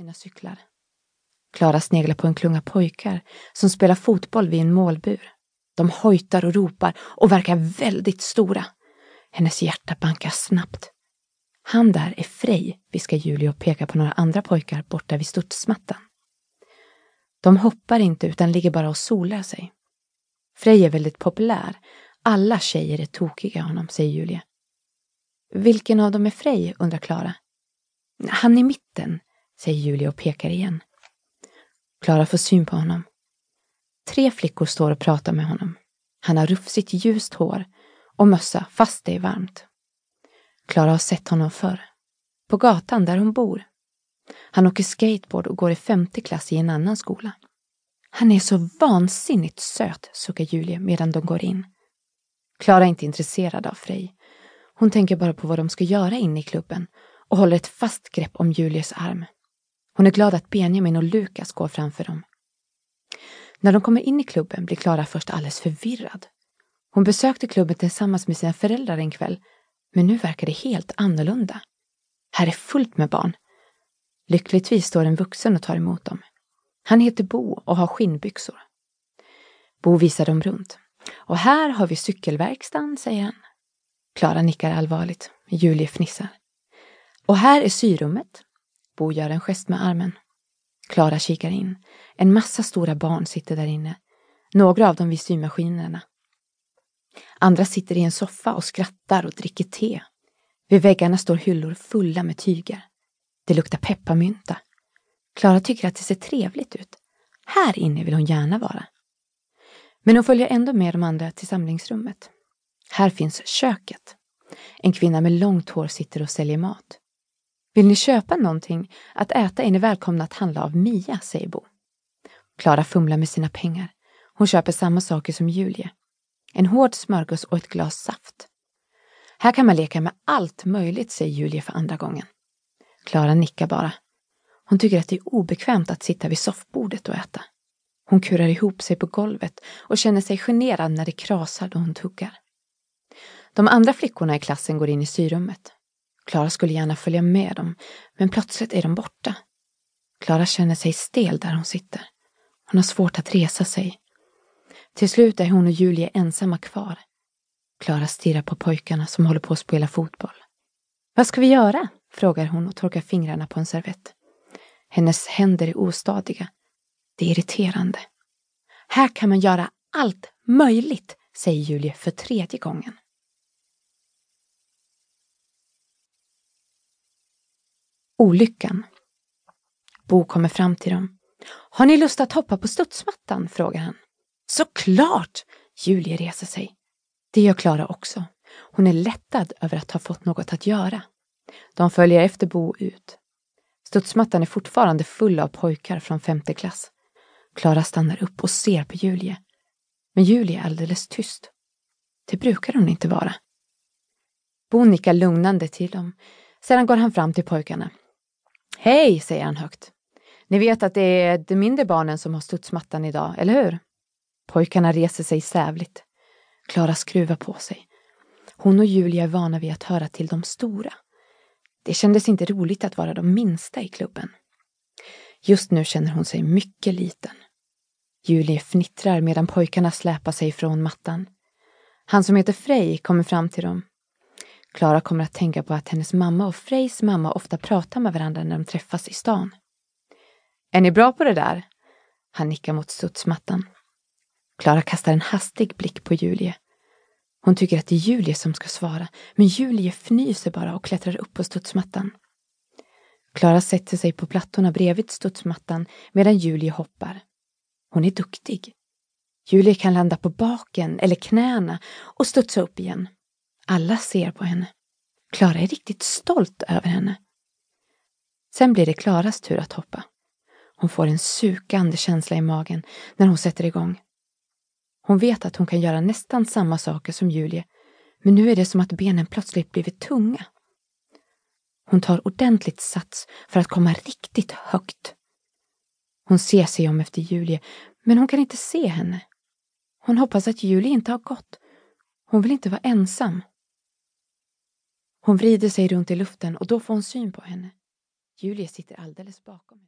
sina cyklar. Klara sneglar på en klunga pojkar som spelar fotboll vid en målbur. De hojtar och ropar och verkar väldigt stora. Hennes hjärta bankar snabbt. Han där är Frej, viskar Julia och pekar på några andra pojkar borta vid studsmattan. De hoppar inte utan ligger bara och solar sig. Frej är väldigt populär. Alla tjejer är tokiga honom, säger Julia. Vilken av dem är Frej? undrar Klara. Han i mitten, säger Julia och pekar igen. Klara får syn på honom. Tre flickor står och pratar med honom. Han har rufsigt ljust hår och mössa fast det är varmt. Klara har sett honom förr. På gatan där hon bor. Han åker skateboard och går i femte klass i en annan skola. Han är så vansinnigt söt, suckar Julie medan de går in. Klara är inte intresserad av Frej. Hon tänker bara på vad de ska göra inne i klubben och håller ett fast grepp om Julies arm. Hon är glad att Benjamin och Lukas går framför dem. När de kommer in i klubben blir Klara först alldeles förvirrad. Hon besökte klubben tillsammans med sina föräldrar en kväll, men nu verkar det helt annorlunda. Här är fullt med barn. Lyckligtvis står en vuxen och tar emot dem. Han heter Bo och har skinnbyxor. Bo visar dem runt. Och här har vi cykelverkstan, säger han. Klara nickar allvarligt. Julie fnissar. Och här är syrummet. Bo gör en gest med armen. Klara kikar in. En massa stora barn sitter där inne. Några av dem vid symaskinerna. Andra sitter i en soffa och skrattar och dricker te. Vid väggarna står hyllor fulla med tyger. Det luktar pepparmynta. Klara tycker att det ser trevligt ut. Här inne vill hon gärna vara. Men hon följer ändå med de andra till samlingsrummet. Här finns köket. En kvinna med långt hår sitter och säljer mat. Vill ni köpa någonting att äta är ni välkomna att handla av Mia, säger Bo. Klara fumlar med sina pengar. Hon köper samma saker som Julie. En hård smörgås och ett glas saft. Här kan man leka med allt möjligt, säger Julie för andra gången. Klara nickar bara. Hon tycker att det är obekvämt att sitta vid soffbordet och äta. Hon kurar ihop sig på golvet och känner sig generad när det krasar då hon tuggar. De andra flickorna i klassen går in i syrummet. Klara skulle gärna följa med dem, men plötsligt är de borta. Klara känner sig stel där hon sitter. Hon har svårt att resa sig. Till slut är hon och Julie ensamma kvar. Klara stirrar på pojkarna som håller på att spela fotboll. Vad ska vi göra? frågar hon och torkar fingrarna på en servett. Hennes händer är ostadiga. Det är irriterande. Här kan man göra allt möjligt, säger Julie för tredje gången. Olyckan. Bo kommer fram till dem. Har ni lust att hoppa på studsmattan? frågar han. Såklart! Julie reser sig. Det gör Klara också. Hon är lättad över att ha fått något att göra. De följer efter Bo ut. Studsmattan är fortfarande full av pojkar från femte klass. Klara stannar upp och ser på Julie. Men Julie är alldeles tyst. Det brukar hon inte vara. Bo nickar lugnande till dem. Sedan går han fram till pojkarna. Hej, säger han högt. Ni vet att det är de mindre barnen som har studsmattan idag, eller hur? Pojkarna reser sig sävligt. Klara skruvar på sig. Hon och Julia är vana vid att höra till de stora. Det kändes inte roligt att vara de minsta i klubben. Just nu känner hon sig mycket liten. Julie fnittrar medan pojkarna släpar sig från mattan. Han som heter Frej kommer fram till dem. Klara kommer att tänka på att hennes mamma och Frejs mamma ofta pratar med varandra när de träffas i stan. Är ni bra på det där? Han nickar mot studsmattan. Klara kastar en hastig blick på Julie. Hon tycker att det är Julie som ska svara, men Julie fnyser bara och klättrar upp på studsmattan. Klara sätter sig på plattorna bredvid studsmattan medan Julie hoppar. Hon är duktig. Julie kan landa på baken eller knäna och studsa upp igen. Alla ser på henne. Klara är riktigt stolt över henne. Sen blir det Klaras tur att hoppa. Hon får en sukande känsla i magen när hon sätter igång. Hon vet att hon kan göra nästan samma saker som Julie, men nu är det som att benen plötsligt blivit tunga. Hon tar ordentligt sats för att komma riktigt högt. Hon ser sig om efter Julie, men hon kan inte se henne. Hon hoppas att Julie inte har gått. Hon vill inte vara ensam. Hon vrider sig runt i luften och då får hon syn på henne. Julie sitter alldeles bakom.